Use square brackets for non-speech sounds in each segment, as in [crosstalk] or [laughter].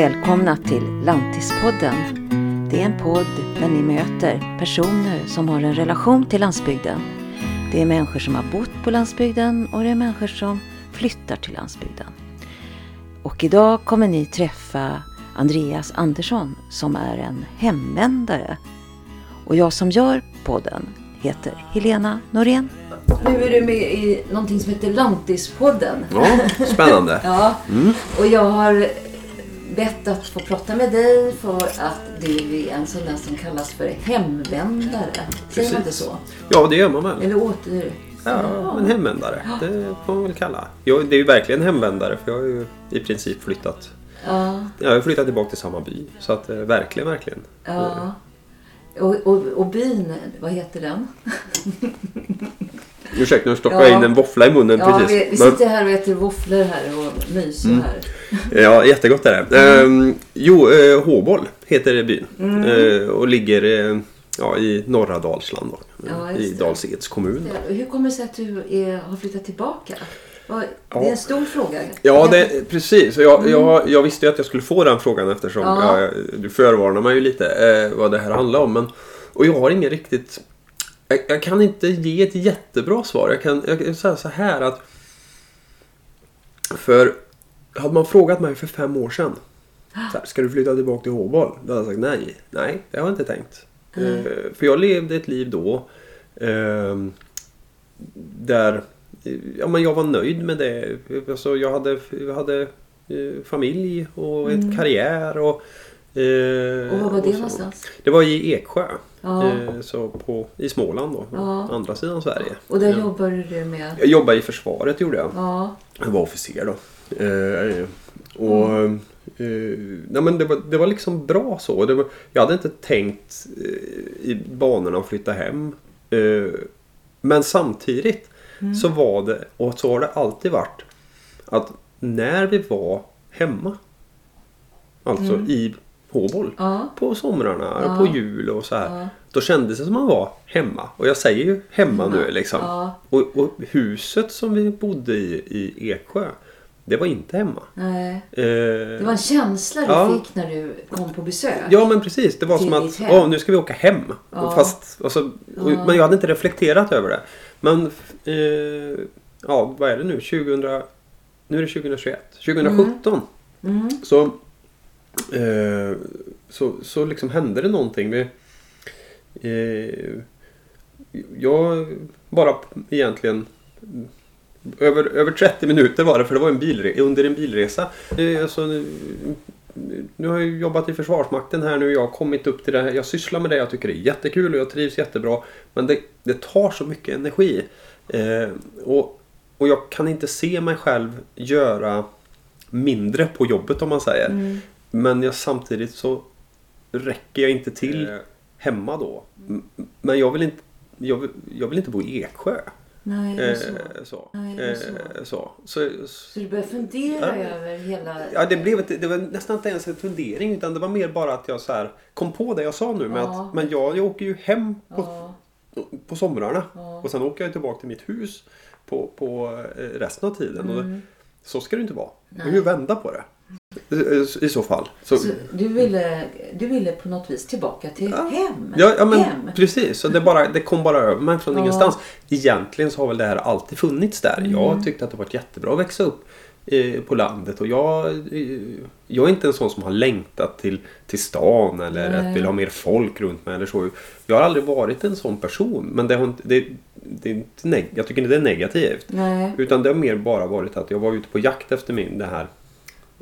Välkomna till Lantispodden. Det är en podd där ni möter personer som har en relation till landsbygden. Det är människor som har bott på landsbygden och det är människor som flyttar till landsbygden. Och idag kommer ni träffa Andreas Andersson som är en hemvändare. Och jag som gör podden heter Helena Norén. Nu är du med i någonting som heter Lantispodden. Ja, spännande. [laughs] ja, och jag har bett att få prata med dig för att du är en sån där som kallas för hemvändare. Säger man inte så? Ja, det gör man väl. Eller åter... Ja, en hemvändare. Det får man väl kalla. Jag, det är ju verkligen hemvändare för jag har ju i princip flyttat. Ja, Jag har flyttat tillbaka till samma by. Så att eh, verkligen, verkligen. ja. Och, och, och byn, vad heter den? [laughs] Ursäkta, nu stoppar Ja. jag in en våffla i munnen Ja, precis. vi, vi Mm. sitter här och äter våfflor här och myser här. [laughs] Ja, jättegott är det. Ehm, jo, eh, Håboll heter byn. Mm. Eh, och ligger eh, ja, i norra Dalsland. Då, Ja, I just det. Dals-Eds kommun. Då. Hur kommer det sig att du är, har flyttat tillbaka? Det är en stor fråga. Ja, det, precis. Jag, jag, jag visste ju att jag skulle få den frågan eftersom Mm. Ja. jag, du förvarnar mig ju lite eh, vad det här handlar om. Men, och jag har ingen riktigt... Jag, jag kan inte ge ett jättebra svar. Jag kan, jag kan säga så här att... För hade man frågat mig för fem år sedan. Så här, ska du flytta tillbaka till Håboll? Då hade jag sagt nej. Nej, det har jag inte tänkt. Eh, för jag levde ett liv då. Eh, där ja, men jag var nöjd med det. Alltså, jag hade, jag hade eh, familj och ett karriär. Och, Mm. Och var var det någonstans? Det var i Eksjö. Ja. Eh, så på, I Småland då. Ja. Andra sidan Sverige. Och där Ja. jobbade du med... Jag jobbade i försvaret gjorde jag. Ja, Jag var officer då. Eh, och Mm. eh, nej, men det, var, det var liksom bra så. Var, jag hade inte tänkt eh, i banorna att flytta hem. Eh, men samtidigt Mm. så var det, och så har det alltid varit, att när vi var hemma, alltså i Håboll, Mm. ja, på somrarna, Ja. på jul och så här. Ja. Då kändes det som man var hemma. Och jag säger ju hemma Hemma. nu liksom. Ja. Och, och huset som vi bodde i i Eksjö, det var inte hemma. nej. Eh, Det var en känsla du Ja. fick när du kom på besök. Ja men precis, det var som att åh, nu ska vi åka hem. Ja. Fast, alltså, och. Men jag hade inte reflekterat över det. Men eh, ja, vad är det nu? 2000, nu är det 2021. 2017 Mm. så, eh, så, så liksom hände det någonting. Vi, jag bara egentligen över, över 30 minuter var det för det var en bilre, under en bilresa. Eh, alltså, nu, nu har jag jobbat i Försvarsmakten här nu. Jag har kommit upp till det här. Jag sysslar med det. Jag tycker det är jättekul och jag trivs jättebra. Men det, det tar så mycket energi. Eh, och, och jag kan inte se mig själv göra mindre på jobbet om man säger. Mm. Men jag, samtidigt så räcker jag inte till hemma då. M- Men jag vill inte, jag vill, jag vill inte bo i Eksjö. Nej, det är så. Eh, så. Nej, det så. Eh, så. Så, Så du började fundera Ja. över hela... Ja, det, blev ett, det var nästan inte ens en fundering utan det var mer bara att jag så här kom på det jag sa nu med Ja. att men jag, jag åker ju hem på, Ja, på somrarna och sen åker jag tillbaka till mitt hus på, på eh, resten av tiden. Och det, så ska det inte vara. Man kan ju vända på det. I, så fall. Så, så du, ville, du ville på något vis tillbaka till hem? Ja, ja men hem. precis. Så det, bara, det kom bara över mig från Ja. ingenstans. Egentligen så har väl det här alltid funnits där. Mm. Jag tyckte att det varit jättebra att växa upp eh, på landet. Och jag, eh, jag är inte en sån som har längtat till, till stan eller Nej. att vill ha mer folk runt mig eller så. Jag har aldrig varit en sån person. Men det har inte, det, det är inte jag tycker inte det är negativt. Nej. Utan det har mer bara varit att jag var ute på jakt efter min det här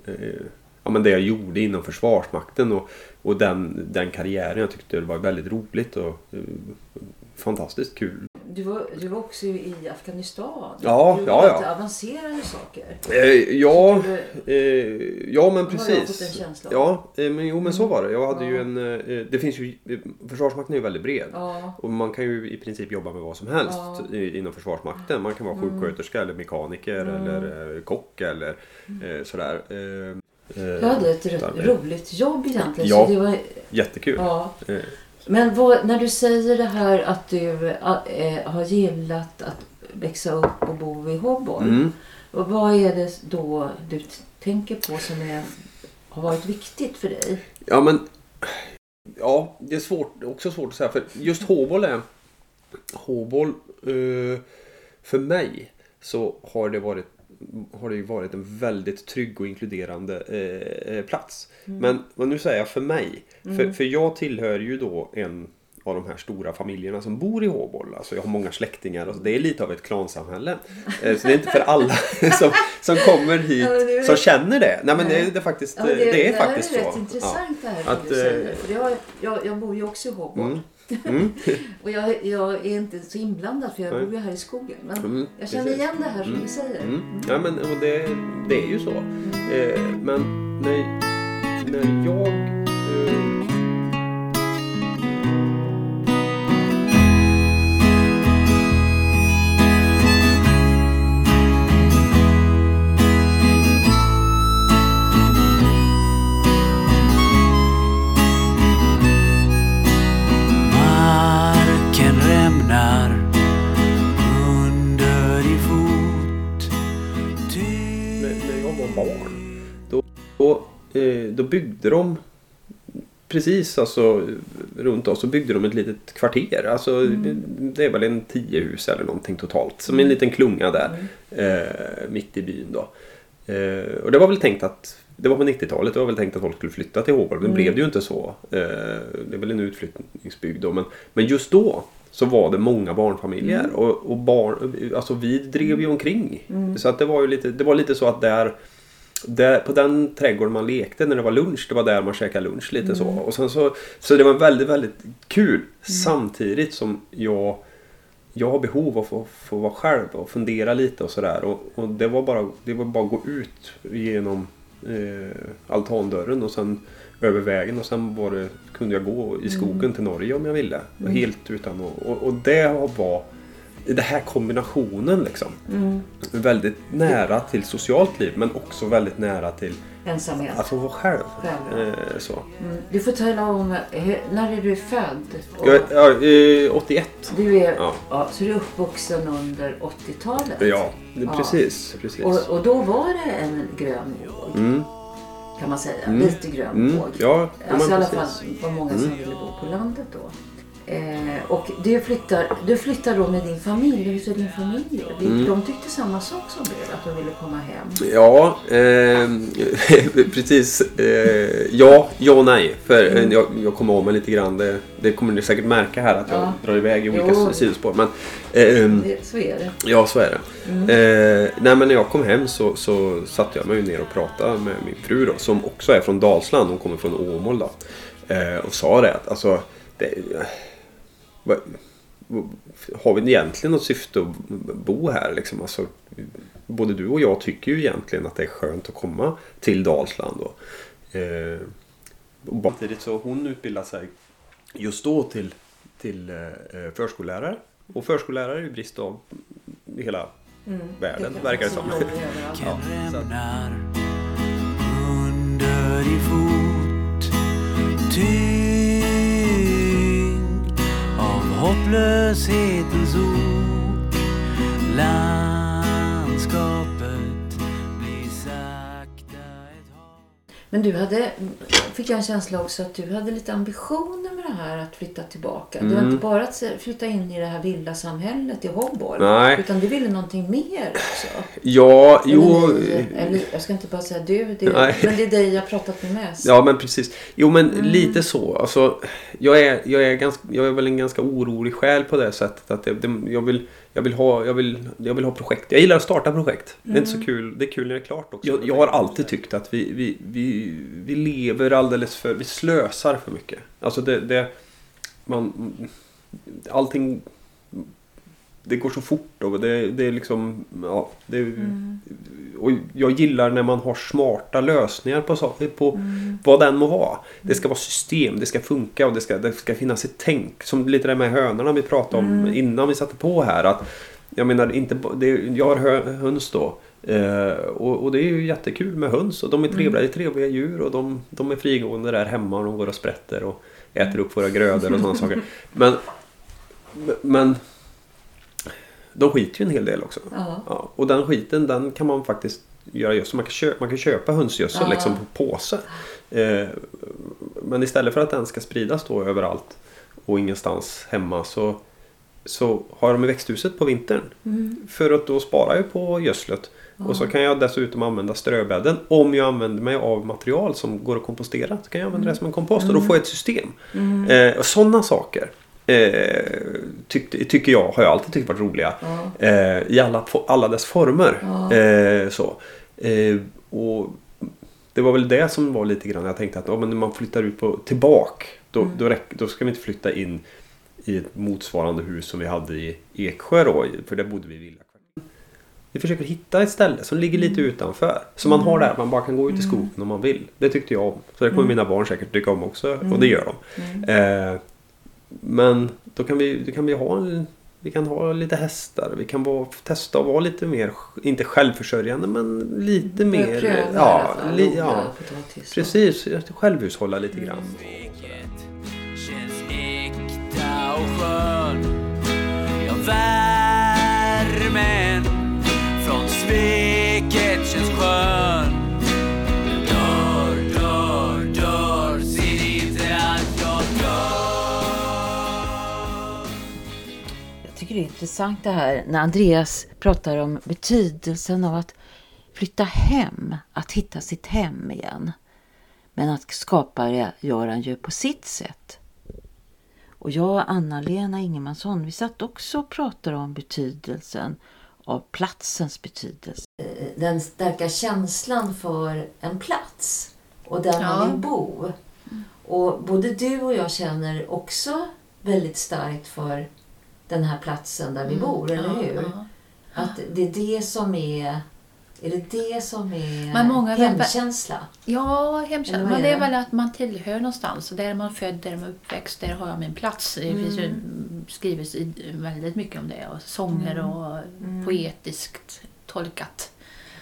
Eh, ja, men det jag gjorde inom Försvarsmakten och, och den, den karriären. Jag tyckte det var väldigt roligt och eh, fantastiskt kul. Du var, du var också i Afghanistan. Ja, du ja, ja. avancerade saker. Eh, ja, Du, eh, ja men jag precis. Ja, eh, men jo men så var det. Jag hade Ja. ju en, eh, det finns ju, eh, Försvarsmakten är ju väldigt bred. ja, Och man kan ju i princip jobba med vad som helst Ja. i- inom Försvarsmakten. Man kan vara sjuksköterska eller mekaniker eller eh, kock eller eh, sådär. Eh, eh, du hade ett roligt jobb egentligen. Ja. Så det var, Jättekul. ja. Men vad, när du säger det här att du äh, har gillat att växa upp och bo i Hobboll. Mm. Vad är det då du tänker på som är, har varit viktigt för dig? Ja, men... Ja, det är svårt, också svårt att säga. För just Håboll är... Håboll... Eh, för mig så har det varit har det ju varit en väldigt trygg och inkluderande eh, eh plats. Mm. Men vad nu säger jag för mig. Mm. För, för jag tillhör ju då en av de här stora familjerna som bor i Håboll. Alltså jag har många släktingar och det är lite av ett klansamhälle. Eh, så det är inte för alla [laughs] som, som kommer hit ja, som känner det. Nej men det, är, det faktiskt, ja, det, det, är det faktiskt så. Det är rätt intressant ja. det här att, du säger. För jag, jag, jag bor ju också i Håboll. Mm. [laughs] Mm. och jag, jag, är inte så inblandad för jag bor ju här i skogen. Men mm, jag känner igen det här som mm. du säger. Mm. Ja men och det, det är ju så. Eh, men när, när jag byggde de precis alltså runt oss så byggde de ett litet kvarter. Alltså mm. det är väl en tio hus eller någonting totalt. Som en mm. liten klunga där. Mm. Eh, mitt i byn då. Eh, och det var väl tänkt att det var på 90-talet. Det var väl tänkt att folk skulle flytta till Håborg. Men mm. blev det ju inte så. Eh, det är väl en utflyttningsbygd då. Men, men just då så var det många barnfamiljer. Mm. Och, och barn, alltså vi drev ju omkring. Mm. Så att det var ju lite, det var lite så att där där, på den trädgården man lekte när det var lunch, det var där man käkade lunch lite mm. så. Och så, så det var väldigt, väldigt kul. Mm. Samtidigt som jag jag har behov av att få, få vara själv och fundera lite och sådär. Och, och, det, var bara, det var bara att gå ut genom eh, altandörren och sen över vägen och sen var det, kunde jag gå i skogen mm. till Norge om jag ville. Mm. Helt utan att, och, och det var den här kombinationen liksom. Mm. Väldigt nära till socialt liv men också väldigt nära till ensamhet. Att få vara själv. själv. Eh, så. Mm. Du får tala om, när är du född? Och, ja, eh, 81. Du är, ja. ja. så du är uppvuxen under 80-talet? Ja, ja. precis. precis. Och, och, då var det en grön våg. Mm. Kan man säga. Mm. Lite grön mm. våg. Ja, alltså i alla fall var många som mm. ville bo på landet då. Eh, och du flyttar, du flyttar då med din familj. Hur är din familj? De, mm. de tyckte samma sak som du, att de ville komma hem. Ja, eh, [laughs] precis. Eh, ja, ja och nej. För eh, mm. jag, jag kommer av mig lite grann. Det, det kommer ni säkert märka här att jag ja. drar iväg i olika jo. sidospår. Men, ehm, det, så är det. Ja, så är det. Mm. Eh, nej, men när jag kom hem så, så satte jag mig ner och pratade med min fru då, som också är från Dalsland. Hon kommer från Åmål då. Eh, och sa det att alltså, det, har vi egentligen något syfte att bo här? Liksom? Alltså, både du och jag tycker ju egentligen att det är skönt att komma till Dalsland. Och, eh, och samtidigt så hon utbildar sig just då till, till eh, förskollärare. Och förskollärare är ju brist av i hela mm, världen det verkar det som. Ja, så. Under i fot, hopplöshetens ok Landskapet blir sakta ett hav. Men du hade, fick jag en känsla också att du hade lite ambitioner det här att flytta tillbaka. Mm. Det var mm. inte bara att flytta in i det här villasamhället i Hobborg. Nej. Utan du ville någonting mer också. Ja, eller jo. Ni, eller, jag ska inte bara säga du, det, men det är dig jag pratat med mest. Ja, men precis. Jo, men mm. lite så. Alltså, jag, är, jag, är ganska, jag är väl en ganska orolig själ på det sättet. Att jag, jag, vill, jag, vill ha, jag, vill, jag vill ha projekt. Jag gillar att starta projekt. Mm. Det är inte så mm. kul. Det är kul när det är klart också. Jag, jag har alltid tyckt att vi, vi, vi, vi lever alldeles för... Vi slösar för mycket. Alltså det, det man, allting det går så fort och det, det är liksom ja, det, mm. och jag gillar när man har smarta lösningar på, på mm. vad den må vara. Det ska vara system, det ska funka och det ska, det ska finnas ett tänk. Som lite det med hönorna vi pratade om mm. innan vi satte på här. Att, jag menar, inte, det, jag har höns då. Eh, och, och, det är ju jättekul med höns och de är trevliga, mm. trevliga djur och de, de är frigående där hemma och de går och sprätter. Och, äter upp våra grödor och sådana saker. Men, men de skiter ju en hel del också. Ja. ja. och den skiten den kan man faktiskt göra gödsel. Man kan, köpa, man kan köpa hönsgödsel Ja. liksom på påse. Eh, men istället för att den ska spridas då överallt och ingenstans hemma så, så har de i växthuset på vintern. Mm. För att då spara jag på gödslet. Och så kan jag dessutom använda ströbädden. Om jag använder mig av material som går att kompostera. Så kan jag använda det som en kompost och då får jag ett system. Mm. Eh, sådana saker eh, tycker jag har jag alltid tyckt varit roliga. Ja. Eh, I alla, alla dess former. Ja. Eh, så. Eh, och det var väl det som var lite grann. Jag tänkte att ja, men när man flyttar ut på, tillbaka. Då, Mm. då, räck, då ska vi inte flytta in i ett motsvarande hus som vi hade i Eksjö då. För där bodde vi i villa. Vi försöker hitta ett ställe som ligger lite Mm. utanför. Så man har där, man bara kan gå ut i skogen om man vill. Det tyckte jag om. Så det kommer Mm. mina barn säkert tycka om också. Och Mm. det gör de. Mm. Men då kan vi, då kan vi ha en, vi kan ha lite hästar. Vi kan vara, testa att vara lite mer, inte självförsörjande men lite mer. pröva ja, li, ja, precis. Självhushålla lite grann. Sveket det är intressant det här när Andreas pratar om betydelsen av att flytta hem, att hitta sitt hem igen. Men att skapa det gör han ju på sitt sätt. Och jag och Anna-Lena Ingemansson, vi satt också och pratade om betydelsen av platsens betydelse. Den starka känslan för en plats och där Ja. man vill bo. Och både du och jag känner också väldigt starkt för den här platsen där vi bor, eller Mm. Ja, hur? ja. Att det är det som är är det det som är Men många hemkänsla? Ja, Eller hemkänsla. Men det är väl att man tillhör någonstans. Där är man född, där är man uppväxt, där har jag min plats. Det finns ju skrivits i- väldigt mycket om det. Och sånger Mm. och Mm. poetiskt tolkat.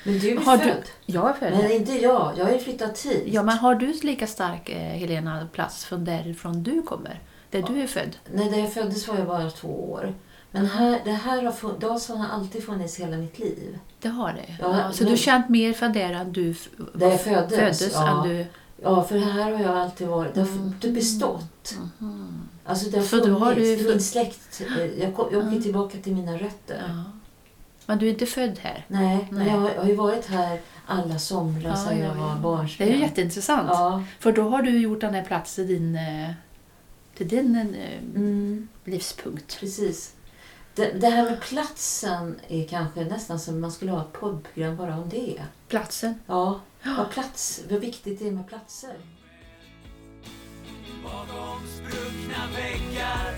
Men du är Har du- född. Jag är född Men inte jag. Jag har ju flyttat hit. Ja, men har du lika stark, eh, Helena, plats från därifrån du kommer? Där du är född? Nej, där jag föddes var jag bara två år. Men här, det här har, Dalsland har alltid funnits hela mitt liv. Det har det? Ja, Ja, så men- du har känt mer för där än du Där jag föddes, föddes ja. du... Ja, för här har jag alltid varit. Det har Mm. det har bestått. Alltså det har Så då har funnits. du- Min släkt. Jag, kom, jag åker Mm. tillbaka till mina rötter. Ja. Men du är inte född här? Nej, men jag har, jag har ju varit här alla somrar Ja, sedan ja, jag ja. var Det barnsben. är ju jätteintressant. För då har du gjort den här platsen din, eh, till din eh, Mm. livspunkt. Precis. Det, det här med platsen är kanske nästan som man skulle ha ett poddprogram bara om det. Platsen. Ja, vad plats, vad viktigt det är med platser. Bakom spruckna väggar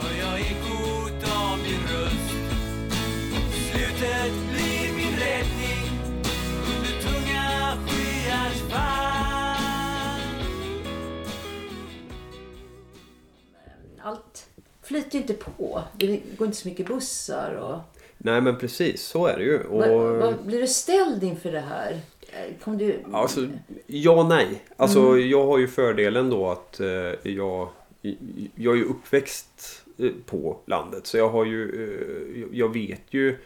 hör jag ekot av din röst Slutet blir min räddning under tunga skyars fall flyter ju inte på. Det går inte så mycket bussar. Och... Nej men precis, så är det ju. Och, Vad, vad, blir du ställd inför det här? Kom du... Alltså, ja nej. Alltså, Mm. Jag har ju fördelen då att eh, jag, jag är ju uppväxt eh, på landet. Så jag har ju, eh, jag vet ju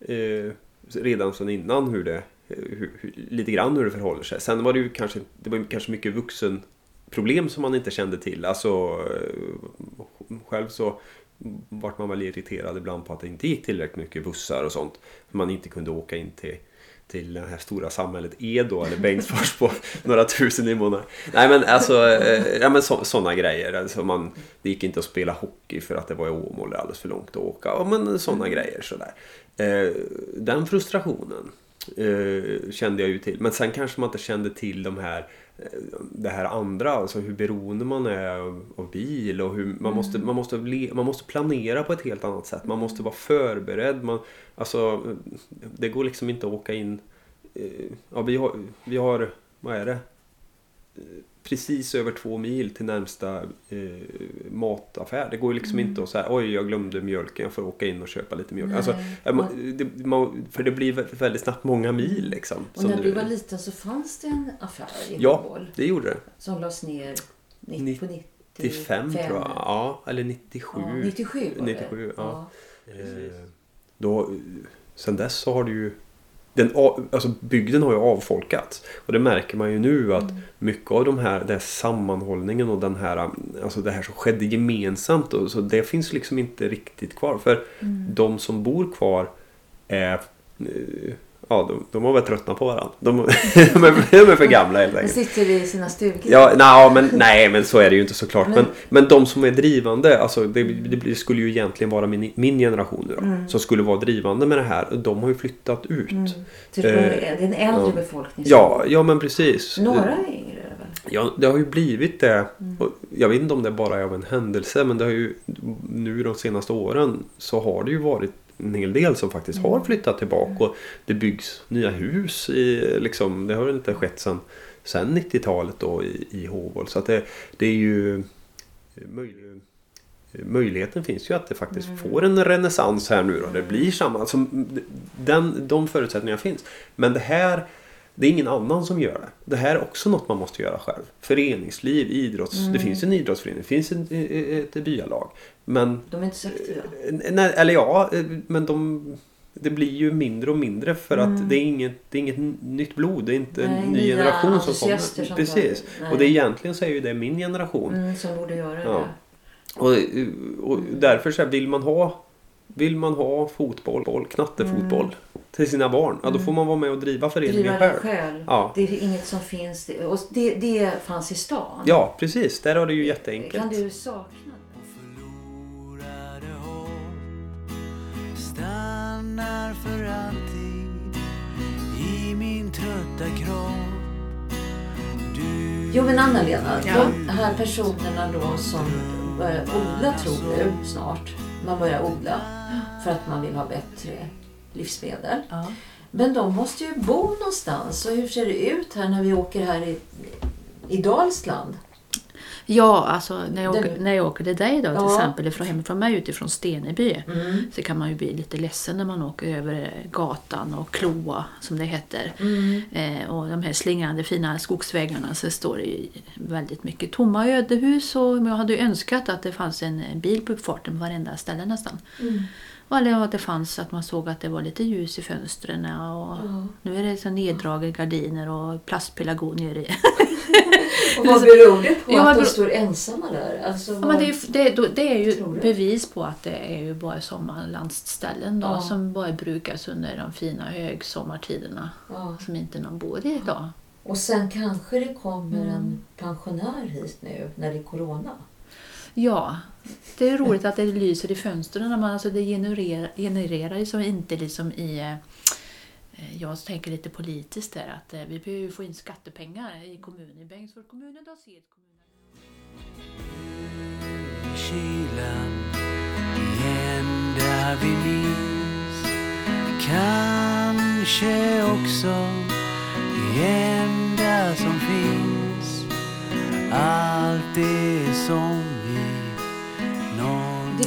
eh, redan sedan innan hur det, hur, hur, lite grann hur det förhåller sig. Sen var det ju kanske, det var kanske mycket vuxen problem som man inte kände till. Alltså eh, själv så vart man väl irriterad ibland på att det inte gick tillräckligt mycket bussar och sånt. Man inte kunde åka in till till det här stora samhället Edo eller Bengtsfors på [laughs] några tusen invånare. Nej men alltså, eh, ja, men så, sådana grejer. Alltså man, det gick inte att spela hockey för att det var i Åmål, alldeles för långt att åka. Ja, men sådana grejer sådär. Eh, den frustrationen eh, kände jag ju till. Men sen kanske man inte kände till de här eh, det här andra, alltså hur beroende man är av, av bil och hur man, måste, man, måste man måste planera på ett helt annat sätt. Man måste vara förberedd. Man, alltså, det går liksom inte att åka in. eh, Ja, vi, har, vi har, vad är det? Precis över två mil till närmsta eh, mataffär. Det går ju liksom inte att säga oj jag glömde mjölken, jag får åka in och köpa lite mjölk. Nej. Alltså, man, det, man, för det blir vä- väldigt snabbt många mil liksom. Och när du- var liten så fanns det en affär i Ja, Åmål det gjorde det. som lades ner 90, på 95 95 tror jag. Ja, eller 97. Ja, 97 var det. 97, ja. ja. Eh, då, sen dess så har det ju den, alltså bygden har ju avfolkats. Och det märker man ju nu att Mm. mycket av de här, den här sammanhållningen och den här, alltså det här som skedde gemensamt. Och, så det finns liksom inte riktigt kvar. För Mm. de som bor kvar är eh, Ja, de, de har väl tröttnat på varandra. De, [laughs] de, är, de är för gamla helt De enkelt. sitter i sina stugor. Ja, na, men, nej, men så är det ju inte såklart. Men, Men- men, de som är drivande, alltså det, det skulle ju egentligen vara min, min generation nu då, Mm. som skulle vara drivande med det här. De har ju flyttat ut. Mm. Typ, Eh, det är en äldre ja. befolkning. Ja, ja men precis. Några är yngre? Ja, det har ju blivit det. Mm. Jag vet inte om det bara är av en händelse men det har ju nu de senaste åren så har det ju varit en hel del som faktiskt Mm. har flyttat tillbaka och det byggs nya hus i liksom, det har inte skett sedan sen 90-talet då i, i Hovål så att det, det är ju möj, möjligheten finns ju att det faktiskt Mm. får en renässans här nu då. Det blir samma, alltså, den, de förutsättningarna finns. Men det här det är ingen annan som gör det. Det här är också något man måste göra själv. Föreningsliv, idrotts... Mm. Det finns en idrottsförening, det finns ett, ett byalag. Men... De är inte så aktiva. Nej, eller ja, men de... Det blir ju mindre och mindre för Mm. att det är inget, det är inget nytt blod. Det är inte Nej, en ny generation som kommer. som Precis. nej. Och det är egentligen så är ju det min generation. Mm, som borde göra Ja. det. Och, och därför så här, vill man ha Vill man ha fotboll, boll, knattefotboll till sina barn, ja då får man vara med och driva föreningen Mm. Driva själv. själv. Ja. Det är inget som finns. det- Och det, det fanns i stan. Ja, precis. Där har det ju jätteenkelt. Kan du sakna stannar för alltid i min trötta kropp. Jo men Anna-Lena, Ja. de här personerna då som börjar odla tror du snart. Man börjar odla för att man vill ha bättre livsmedel. Ja. Men de måste ju bo någonstans. Och hur ser det ut här när vi åker här i, i Dalsland? Ja, alltså när jag, Den- åker, när jag åker till dig då till Ja. exempel ifrån hemifrån mig utifrån Steneby så kan man ju bli lite ledsen när man åker över gatan och Kloa som det heter. Eh, och de här slingrande fina skogsvägarna så står det ju väldigt mycket tomma ödehus och jag hade ju önskat att det fanns en bil på uppfarten på varenda ställe nästan. Och Eller att det fanns att man såg att det var lite ljus i fönstren och nu är det så neddragna gardiner och plastpelargonier i. [laughs] [laughs] Och vad beror det på Ja, att vad de står ensamma där? Alltså, Ja, men det, är, det, det är ju bevis på att det är ju bara sommarlandsställen då, Ja. som bara brukas under de fina högsommartiderna ja. som inte någon bor i idag. Och sen kanske det kommer Mm. en pensionär hit nu när det är Corona. Ja, det är roligt att det lyser i fönstren. när Man, alltså det genererar, genererar ju som inte liksom i... Eh, jag tänker lite politiskt där att eh, vi behöver få in skattepengar i kommunen, i Bengtsfors kommun, och Dals-Ed kommun. kylan igen där vi minns. Kanske också det enda som finns.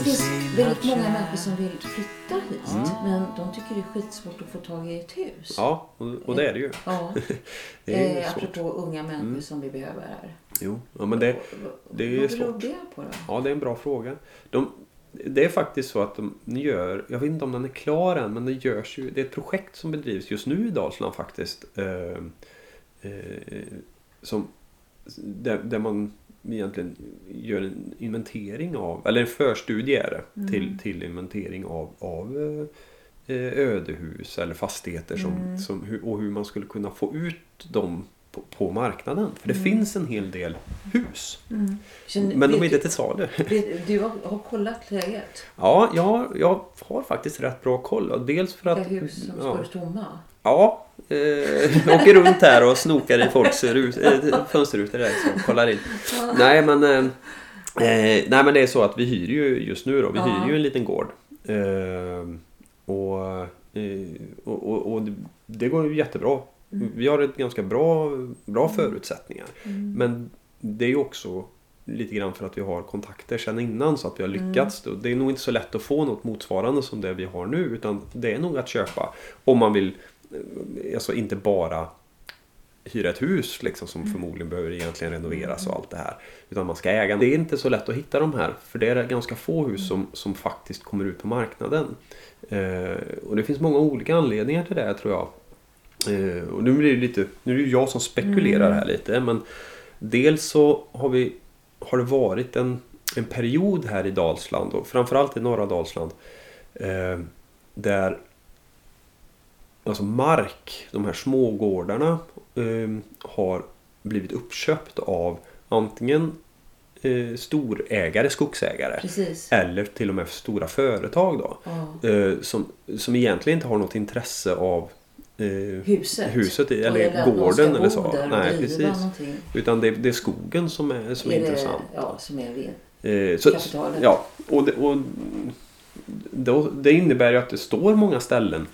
Finns väldigt många människor som vill flytta hit. Men de tycker det är skitsvårt att få tag i ett hus. Ja, och, och det är det ju. Ja. [laughs] Det är ju eh, apropå unga människor Mm. som vi behöver här. Jo, ja, men det, det är ju Vad beror det på då? Ja, det är en bra fråga. De, det är faktiskt så att de gör, jag vet inte om den är klar än, men det görs ju, det är ett projekt som bedrivs just nu i Dalsland faktiskt. Eh, eh, som, där, där man egentligen gör en inventering av, eller en förstudie är det, till, till inventering av, av eh, eh, ödehus eller fastigheter som, som, hur- och hur man skulle kunna få ut dem på, på marknaden. För det finns en hel del hus. Känner- Men de är inte till salu. du- har, har kollat läget? Ja, jag, jag har faktiskt rätt bra koll. Dels för Vilka att... hus som ja, står tomma? ja eh, jag åker runt här och snokar i folks rus, eh, fönsterrutor där så kollar in. Nej men, eh, eh, nej men det är så att vi hyr ju just nu då. Vi Ja. hyr ju en liten gård. Eh, och, eh, och, och, och det går ju jättebra. Vi har ett ganska bra, bra förutsättningar. Men det är ju också lite grann för att vi har kontakter sedan innan så att vi har lyckats. då. Det är nog inte så lätt att få något motsvarande som det vi har nu utan det är nog att köpa om man vill eh, alltså inte bara hyra ett hus liksom, som förmodligen behöver egentligen renoveras och allt det här. Utan man ska äga. Det är inte så lätt att hitta de här för det är ganska få hus som, som faktiskt kommer ut på marknaden. Eh, och det finns många olika anledningar till det tror jag. Eh, och nu blir det lite, nu är det ju jag som spekulerar här lite men dels så har vi har det varit en, en period här i Dalsland och framförallt i norra Dalsland eh, där alltså mark, de här smågårdarna eh, har blivit uppköpt av antingen eh, storägare, skogsägare Precis. eller till och med stora företag då. Ja. Eh, som, som egentligen inte har något intresse av eh, Huset. huset i- eller gården eller så. Nej, precis. någonting. Utan det, det är skogen som är, som är, Är det- intressant. Ja, som är. Eh, så, Kapitalet. ja, och, det, och då, det innebär ju att det står många ställen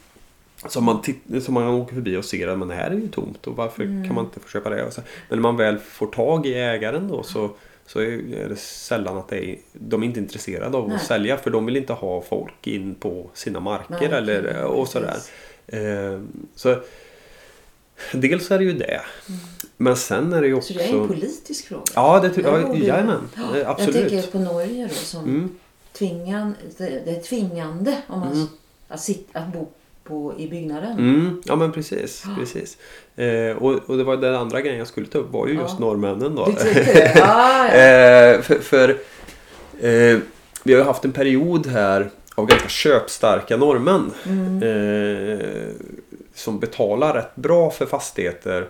som man, som man åker förbi och ser att men det här är ju tomt och varför Mm. kan man inte få köpa det? Så, men när man väl får tag i ägaren då så, så är det sällan att det är, de är inte intresserade av Nej. att sälja för de vill inte ha folk in på sina marker Nej, eller, okej, och sådär. precis. Eh, så dels är det ju det. Men sen är det ju också... Mm. Så det är en politisk fråga. Ja, det ty- ja, det- jajamän. Ja, Absolut. Jag tänker på Norge då som Mm. tvingan, det, är tvingande om man, Mm. att, sit, att bo på, i byggnaden. Mm, ja men precis. precis. Eh, och, och det var den andra grejen jag skulle ta upp var ju just Ja. norrmännen då. Du det? [laughs] Ja, ja. eh, för för eh, vi har ju haft en period här av ganska köpstarka norrmän. Mm. Eh, som betalar rätt bra för fastigheter.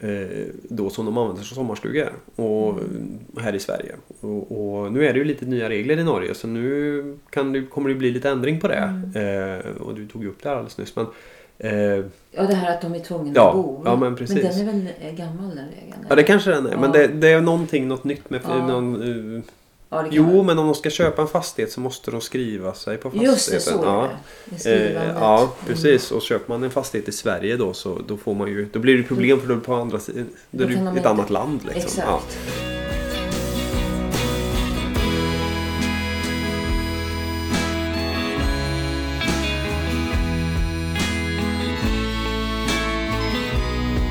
Eh, då som de använder som sommarstugor. Och, Mm. Här i Sverige. Och, och nu är det ju lite nya regler i Norge så nu kan det, kommer det bli lite ändring på det. Mm. Eh, och du tog ju upp det här alldeles nyss. Men, eh, ja, det här att de är tvungna Ja, att bo. ja, men precis. Men den är väl eh, gammal den regeln? ja det kanske den är. Men Ja. det, det är någonting, något nytt med Ja. någon, eh, Ja, Jo, vara. men om de ska köpa en fastighet så måste de skriva sig på fastigheten. Just det, så ja. det. Det Eh, ja, Mm. precis. Och köper man en fastighet i Sverige då så då får man ju, då blir det problem för då är det på andra sidan, då är ett inte- annat land liksom. Exakt. Ja.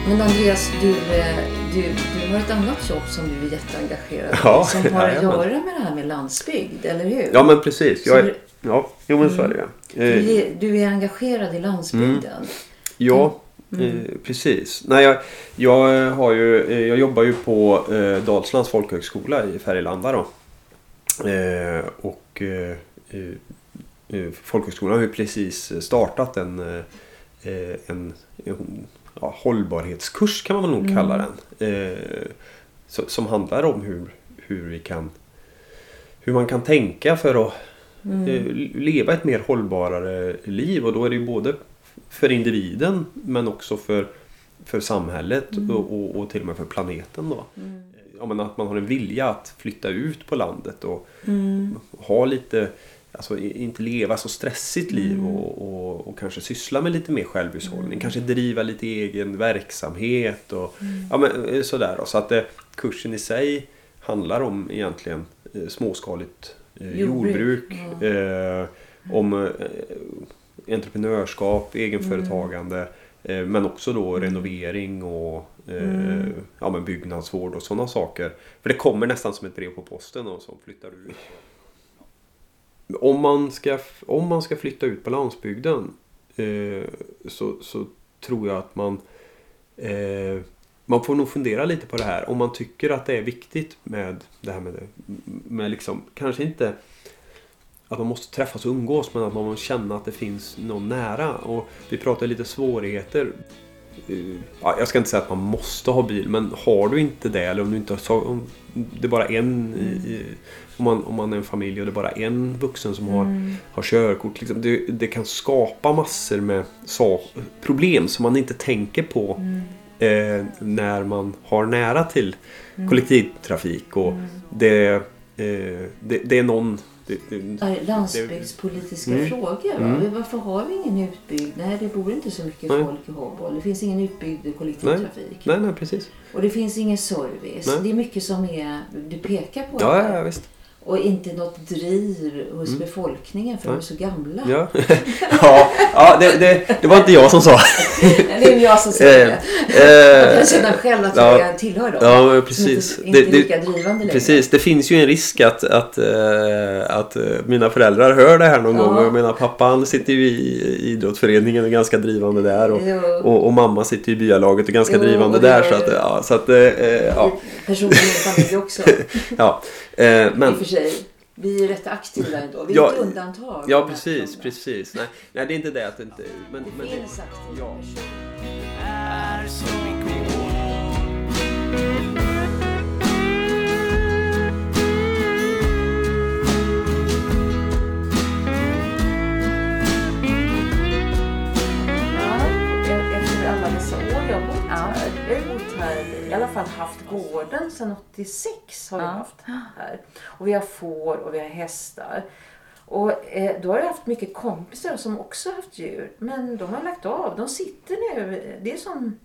Men Andreas, du, eh, du, du har ett annat jobb som du är jätteengagerad i. Ja, som har att göra med det här med landsbygd, eller hur? ja, men precis. Jag du- är, ja, jo men så är det ju. Du Eh, är, du är engagerad i landsbygden. Ja, Mm. eh, precis. Nej, jag, jag, eh, har ju, eh, jag jobbar ju på eh, Dalslands folkhögskola i Färgelanda då. Eh, och eh, folkhögskolan har ju precis startat en, en, en ja, hållbarhetskurs kan man nog Mm. kalla den. Eh, så, som handlar om hur, hur vi kan hur man kan tänka för att Mm. eh, leva ett mer hållbarare liv och då är det ju både för individen men också för, för samhället Mm. och, och, och till och med för planeten. Då. Ja, men att man har en vilja att flytta ut på landet och Mm. ha lite, alltså inte leva så stressigt liv Mm. och, och, och kanske syssla med lite mer självhushållning. Kanske driva lite egen verksamhet och Mm. ja, men, eh, sådär. Då. Så att eh, kursen i sig handlar om egentligen eh, småskaligt eh, Jordbruk, jordbruk. Eh, om eh, entreprenörskap, egenföretagande. Eh, men också då renovering och eh, ja, men byggnadsvård och sådana saker. För det kommer nästan som ett brev på posten och så flyttar du ut. Om man ska, om man ska flytta ut på landsbygden eh, så, så tror jag att man eh, man får nog fundera lite på det här. Om man tycker att det är viktigt med det här med, det, med liksom, kanske inte att man måste träffas och umgås men att man måste känna att det finns någon nära. Och vi pratar lite svårigheter. Eh, Ja, jag ska inte säga att man måste ha bil men har du inte det eller om du inte har om det är bara en i, i- om, man, om man är en familj och det är bara en vuxen som har, har körkort. Liksom, det, det kan skapa massor med så, problem som man inte tänker på eh, när man har nära till kollektivtrafik. Och det, eh, det, det är någon... Det, det, Landsbygdspolitiska Mm. frågor. Va? Mm. Varför har vi ingen utbyggd? Nej, det bor inte så mycket Nej. folk i Håboll. Det finns ingen utbyggd kollektivtrafik. nej, nej, precis. Och det finns ingen service. Nej. Det är mycket som är, du pekar på. Ja, det. ja, ja, visst. Och inte något driv hos befolkningen för de är så gamla. Ja, [laughs] ja, ja det, det, det var inte jag som sa. [laughs] Det är jag som säger det. Eh, Jag kan känna själv att ja. jag tillhör dem. Ja, Som precis. inte, inte Det- lika drivande längre. Precis, det finns ju en risk att, att, eh, att eh, mina föräldrar hör det här någon Ja. gång. Och Jag menar, pappan sitter ju i idrottsföreningen och är ganska drivande där. Och, och, och mamma sitter i byalaget och är ganska Jo, drivande och där. Så att, ja, så att, eh, eh, ja, Personer i min familj också. [laughs] ja. Eh, I men, och för sig. Vi är rätt aktiva ändå. Vi är Ja, inte undantag. ja, precis, precis. Nej, nej, det är inte det att det inte... Men, Det men, finns aktiva ja. personer. Sedan 86 har vi Ja. haft här. Och vi har får och vi har hästar. Och eh, då har jag haft mycket kompisar som också haft djur. Men de har lagt av. De sitter nu, det är som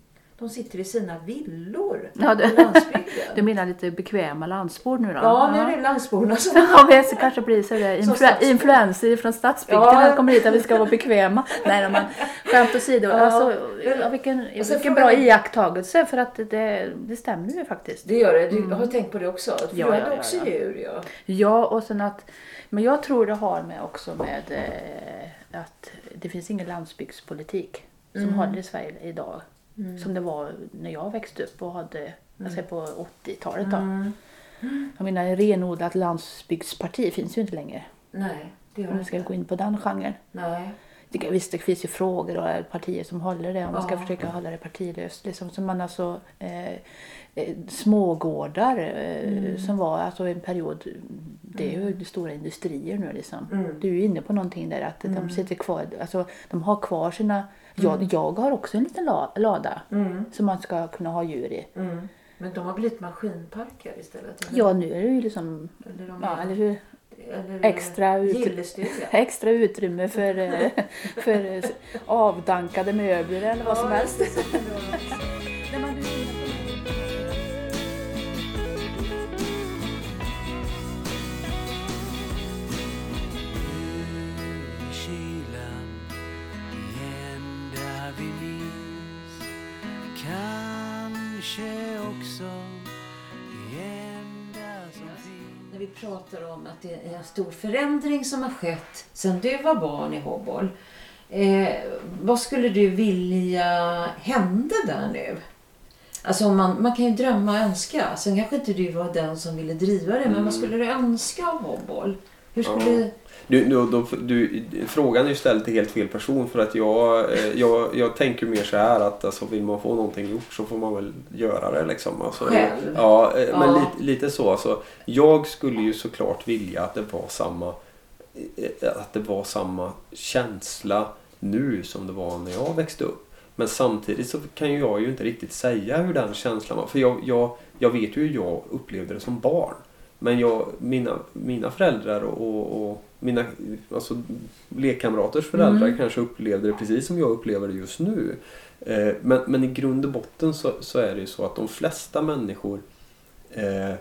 de sitter i sina villor Ja, det- på landsbygden. [laughs] Du menar lite bekväma landsbord nu då? Ja, nu är det landsborna som [laughs] Ja, vi ska kanske bli så där influ- influenser från stadsbygden Ja. kommer hit att vi ska vara bekväma. Nej, men skämt åsido. Ja. Alltså, ja, vilken vilken bra jag- iakttagelse för att det, det stämmer ju faktiskt. Det gör det. Du har tänkt på det också? För Ja, du hade ja, också ja. djur. Ja. Ja, och sen att, men jag tror det har med också med eh, att det finns ingen landsbygdspolitik som Mm. håller i Sverige idag. Som det var när jag växte upp och hade, jag säger på 80-talet då. Mm. Jag menar renodlat landsbygdsparti finns ju inte längre. Nej, det gör Om vi ska inte. gå in på den genren. Nej. Det, visst, det finns ju frågor och partier som håller det. Om man ska Ja. försöka hålla det partilöst. Liksom, som man alltså, eh, smågårdar eh, Mm. som var alltså en period. Det är ju stora industrier nu liksom. Mm. Du är inne på någonting där att de sitter kvar. Alltså, de har kvar sina. Jag, jag har också en liten la, lada Mm. som man ska kunna ha djur i. Mm. Men de har blivit maskinparker istället? Eller? Ja, nu är det ju liksom Eller, de ja, eller hur? extra ut- gillestuga? [laughs] extra utrymme för, eh, [laughs] för eh, avdankade möbler eller vad som helst. Pratar om att det är en stor förändring som har skett sedan du var barn i Hobol. Eh, vad skulle du vilja hände där nu? Alltså man, man kan ju drömma och önska. Sen kanske inte du var den som ville driva det. Men vad skulle du önska av Hobol? Hur skulle... Du, du, då, du, frågan är ju ställd till helt fel person för att jag, eh, jag, jag tänker mer så här att alltså, vill man få någonting gjort så får man väl göra det liksom. Alltså, Själv? Ja, eh, men Ja. lite, lite så. Alltså, jag skulle ju såklart vilja att det var samma eh, att det var samma känsla nu som det var när jag växte upp. Men samtidigt så kan jag ju inte riktigt säga hur den känslan var. För jag, jag, jag vet ju hur jag upplevde det som barn. Men jag, mina, mina föräldrar och, och, och mina alltså, lekkamraters föräldrar Mm. kanske upplevde det precis som jag upplever det just nu. Eh, men, men i grund och botten så, så är det ju så att de flesta människor eh,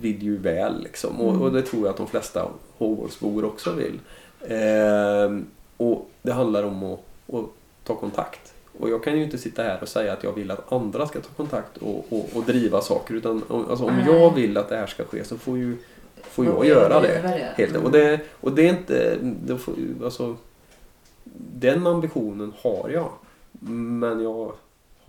vill ju väl. Liksom. Och, och det tror jag att de flesta Håbolsbor också vill. Eh, och det handlar om att, att ta kontakt. Och jag kan ju inte sitta här och säga att jag vill att andra ska ta kontakt och, och, och driva saker. Utan alltså, om Nej. jag vill att det här ska ske så får ju får jag göra det. Helt, Mm. och, det och det är inte... Det får, alltså, den ambitionen har jag. Men jag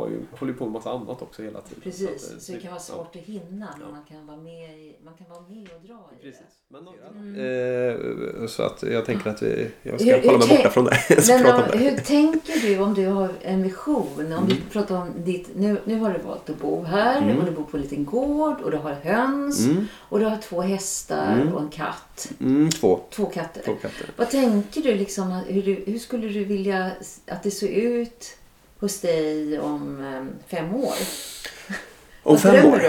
har ju hållit på med massa annat också hela tiden. Precis, att, eh, så det kan vara ja. svårt att hinna. Men Ja. man kan vara med, i, man kan vara med och dra i Precis. det. Men, eh, så att jag tänker att vi, jag ska Hur- hålla mig borta från det. [laughs] Men om det. hur tänker du om du har en vision? Om vi Mm. pratar om ditt... Nu, nu har du valt att bo här Mm. och du bor på en liten gård och du har höns Mm, och du har två hästar Mm. och en katt. mm, två. Två katter. Två katter. Vad tänker du liksom, hur, du, hur skulle du vilja att det såg ut hos dig om em, fem år? Om fem år?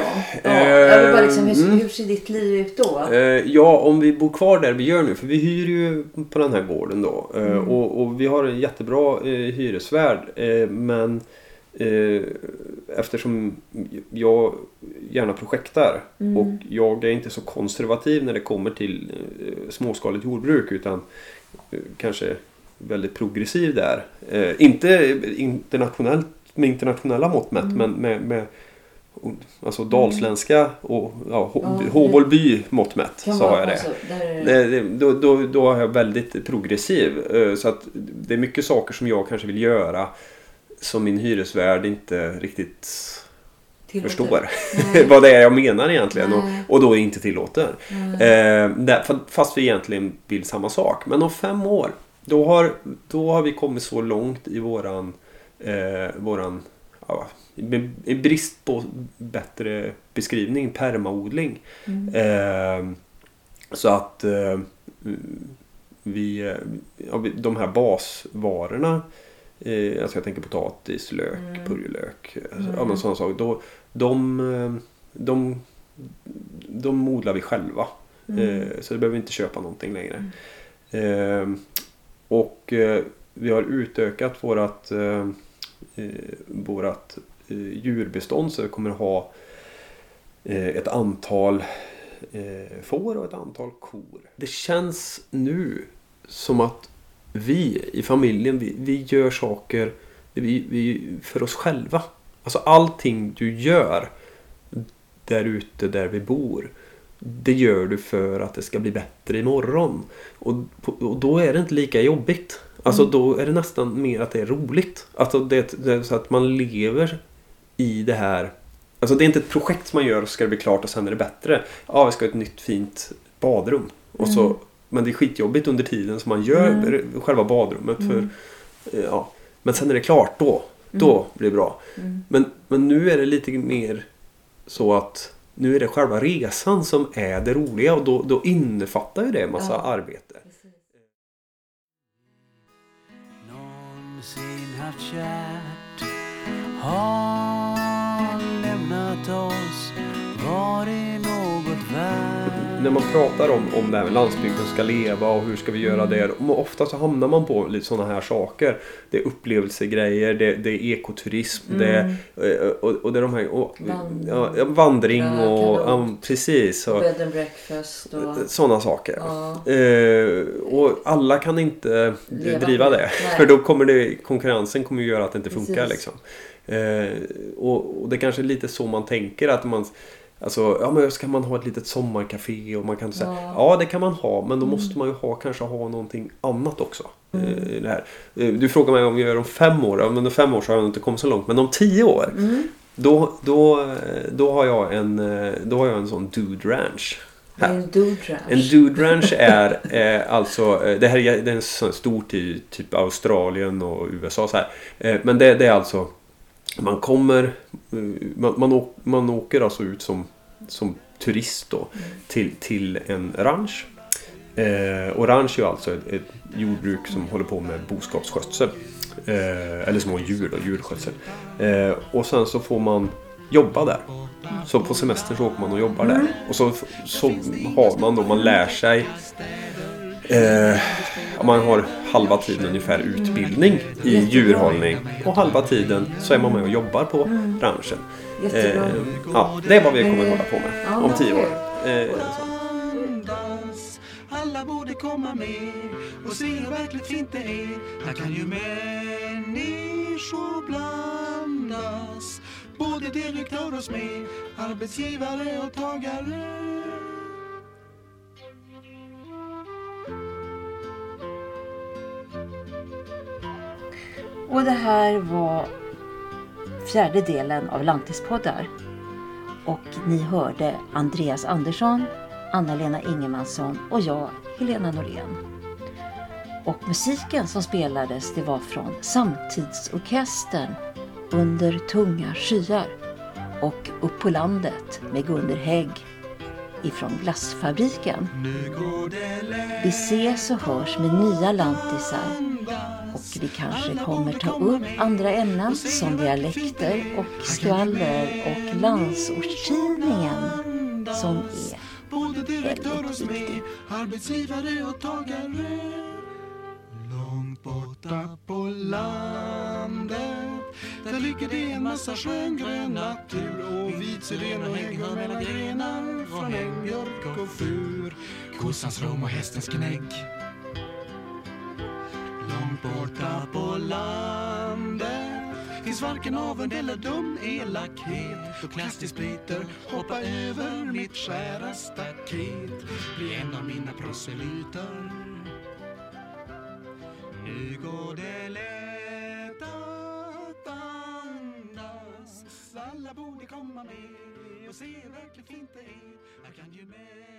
Ja, vill bara liksom, hur, Mm. hur ser ditt liv ut då? Eh, ja, om vi bor kvar där vi gör nu, för vi hyr ju på den här gården då. Eh, Mm. och, och vi har en jättebra eh, hyresvärd. Eh, men eh, eftersom jag gärna projektar och jag är inte så konservativ när det kommer till eh, småskaligt jordbruk utan eh, kanske väldigt progressiv där. Eh, inte internationellt med internationella mått mätt men med, med alltså dalsländska och ja, Håbolby mått mätt sa jag det. alltså, där, Då, då, då är jag väldigt progressiv. Så att det är mycket saker som jag kanske vill göra som min hyresvärd inte riktigt förstår vad det är jag menar egentligen och, och då inte tillåter. Eh, där, fast vi egentligen vill samma sak. Men om fem år då har, då har vi kommit så långt i våran, eh, våran ja, i brist på bättre beskrivning, permaodling. Mm. Eh, så att eh, vi, eh, ja, vi, de här basvarorna eh, alltså jag tänker potatis, lök, Mm. purjolök, eh, Mm. ja, sådana saker. Då, de, eh, de, de odlar vi själva. Mm. Så det behöver vi inte köpa någonting längre. Eh, och eh, vi har utökat vårat, eh, eh vårat eh, djurbestånd så vi kommer ha eh, ett antal eh, får och ett antal kor. Det känns nu som att vi i familjen, vi, vi gör saker vi, vi, för oss själva. Alltså allting du gör där ute där vi bor. Det gör du för att det ska bli bättre imorgon. Och, och då är det inte lika jobbigt. Alltså då är det nästan mer att det är roligt. Alltså det, det är så att man lever i det här. Alltså det är inte ett projekt som man gör och ska det bli klart och sen är det bättre. Ja, vi ska ha ett nytt fint badrum. Och så, men det är skitjobbigt under tiden som man gör Mm. själva badrummet. För, Mm. eh, ja. Men sen är det klart då. Då blir det bra. Mm. Men, men nu är det lite mer så att nu är det själva resan som är det roliga och då, då innefattar ju det en massa Ja. arbete. någonsin haft kärt har lämnat oss var det något värt När man pratar om, om det här med landsbygden ska leva och hur ska vi göra det. Ofta så hamnar man på lite sådana här saker. Det är upplevelsegrejer, det, det är ekoturism, det, är- och, och det är de här... Och, Vand- ja, vandring och... Ja, precis. Och, Bed and breakfast och... Sådana saker. Ja. Eh, och alla kan inte Leva driva det. [laughs] Nej. För då kommer det, konkurrensen kommer göra att det inte funkar. Precis. Liksom. Eh, och, och det kanske är lite så man tänker att man Alltså, ja men ska man ha ett litet sommarcafé och man kan säga Ja. Mm. Ja det kan man ha men då måste man ju ha, kanske ha någonting annat också. Eh, i det här. Eh, Du frågar mig om jag gör om fem år, ja, men om fem år så har jag inte kommit så långt. Men om tio år Mm. då, då, eh, då, har jag en, då har jag en sån dude ranch. Här. en dude ranch. En dude ranch är eh, alltså, eh, det här är, det är en sån stort i typ Australien och USA så här. Eh, men det, det är alltså, man kommer, man, man, åk, man åker alltså ut som, som turist då till, till en ranch. Eh, och ranch är alltså ett, ett jordbruk som håller på med boskapsskötsel. Eh, eller som har djur då, djurskötsel. Eh, och sen så får man jobba där. Så på semester så åker man och jobbar där. Och så, så har man då, man lär sig eh, man har halva tiden ungefär utbildning i djurhållning. Och halva tiden så är man med och jobbar på ranchen. Jättebra. Eh, ja, det är vad vi kommer att hålla på med Ja, om tio år. Eh, Alla borde komma med och se hur verkligt fint det är Här kan ju människor blandas Både direktör och smed Arbetsgivare och tagare Och det här var fjärde delen av Lantispoddar. Och ni hörde Andreas Andersson, Anna-Lena Ingemansson och jag, Helena Norén. Och musiken som spelades det var från Samtidsorkestern Under tunga skyar och Upp på landet med Gunder Hägg ifrån Glassfabriken. Vi ses och hörs med nya lantisar och vi kanske kommer ta upp andra ämnen som dialekter och skvaller och landsortstidningen som är väldigt viktig. Långt borta på landet Där ligger det en massa sköngrön natur och vit syren och hägghörn mellan grenar från äng, björk och fur. Kossans rom och hästens gnägg. Borta på landet. Finns varken avund eller dum elakhet. Då klass till spriter, hoppa över mitt skära staket. Bli en av mina proselyter. Nu går det lätt att andas? Alla borde komma med och se hur verkligt fint det är. Jag kan ju med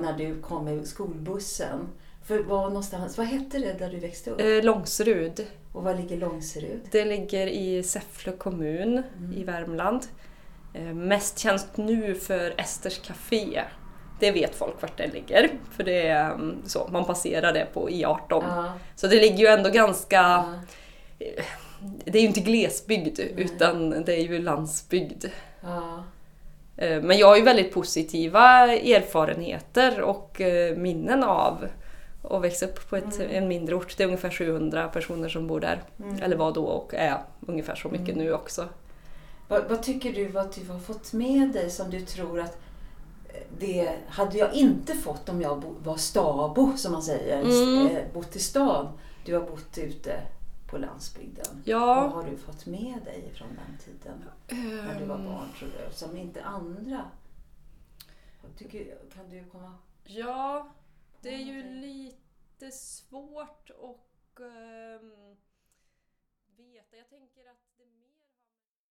när du kom med skolbussen. För var någonstans, vad hette det där du växte upp? Eh, Långserud. Och var ligger Långserud? Det ligger i Säffle kommun i Värmland. Eh, mest känt nu för Esters Café. Det vet folk vart det ligger. För det är mm, så, man passerar det på I18. Ja, Så det ligger ju ändå ganska... ja, Det är ju inte glesbygd utan det är ju landsbygd. ja. Eh, Men jag har ju väldigt positiva erfarenheter och eh, minnen av att växa upp på ett, en mindre ort. Det är ungefär 700 personer som bor där. Eller var då och är ungefär så mycket nu också. Vad, vad tycker du att du har fått med dig som du tror att eh, det hade jag inte fått om jag var stabo, som man säger. Mm. Bott i stan. Du har bott ute på landsbygden. Ja. Vad har du fått med dig från den tiden? När du var barn, tror du? Som inte andra. Tycker, kan du komma... Ja, det är ju lite svårt att ehm,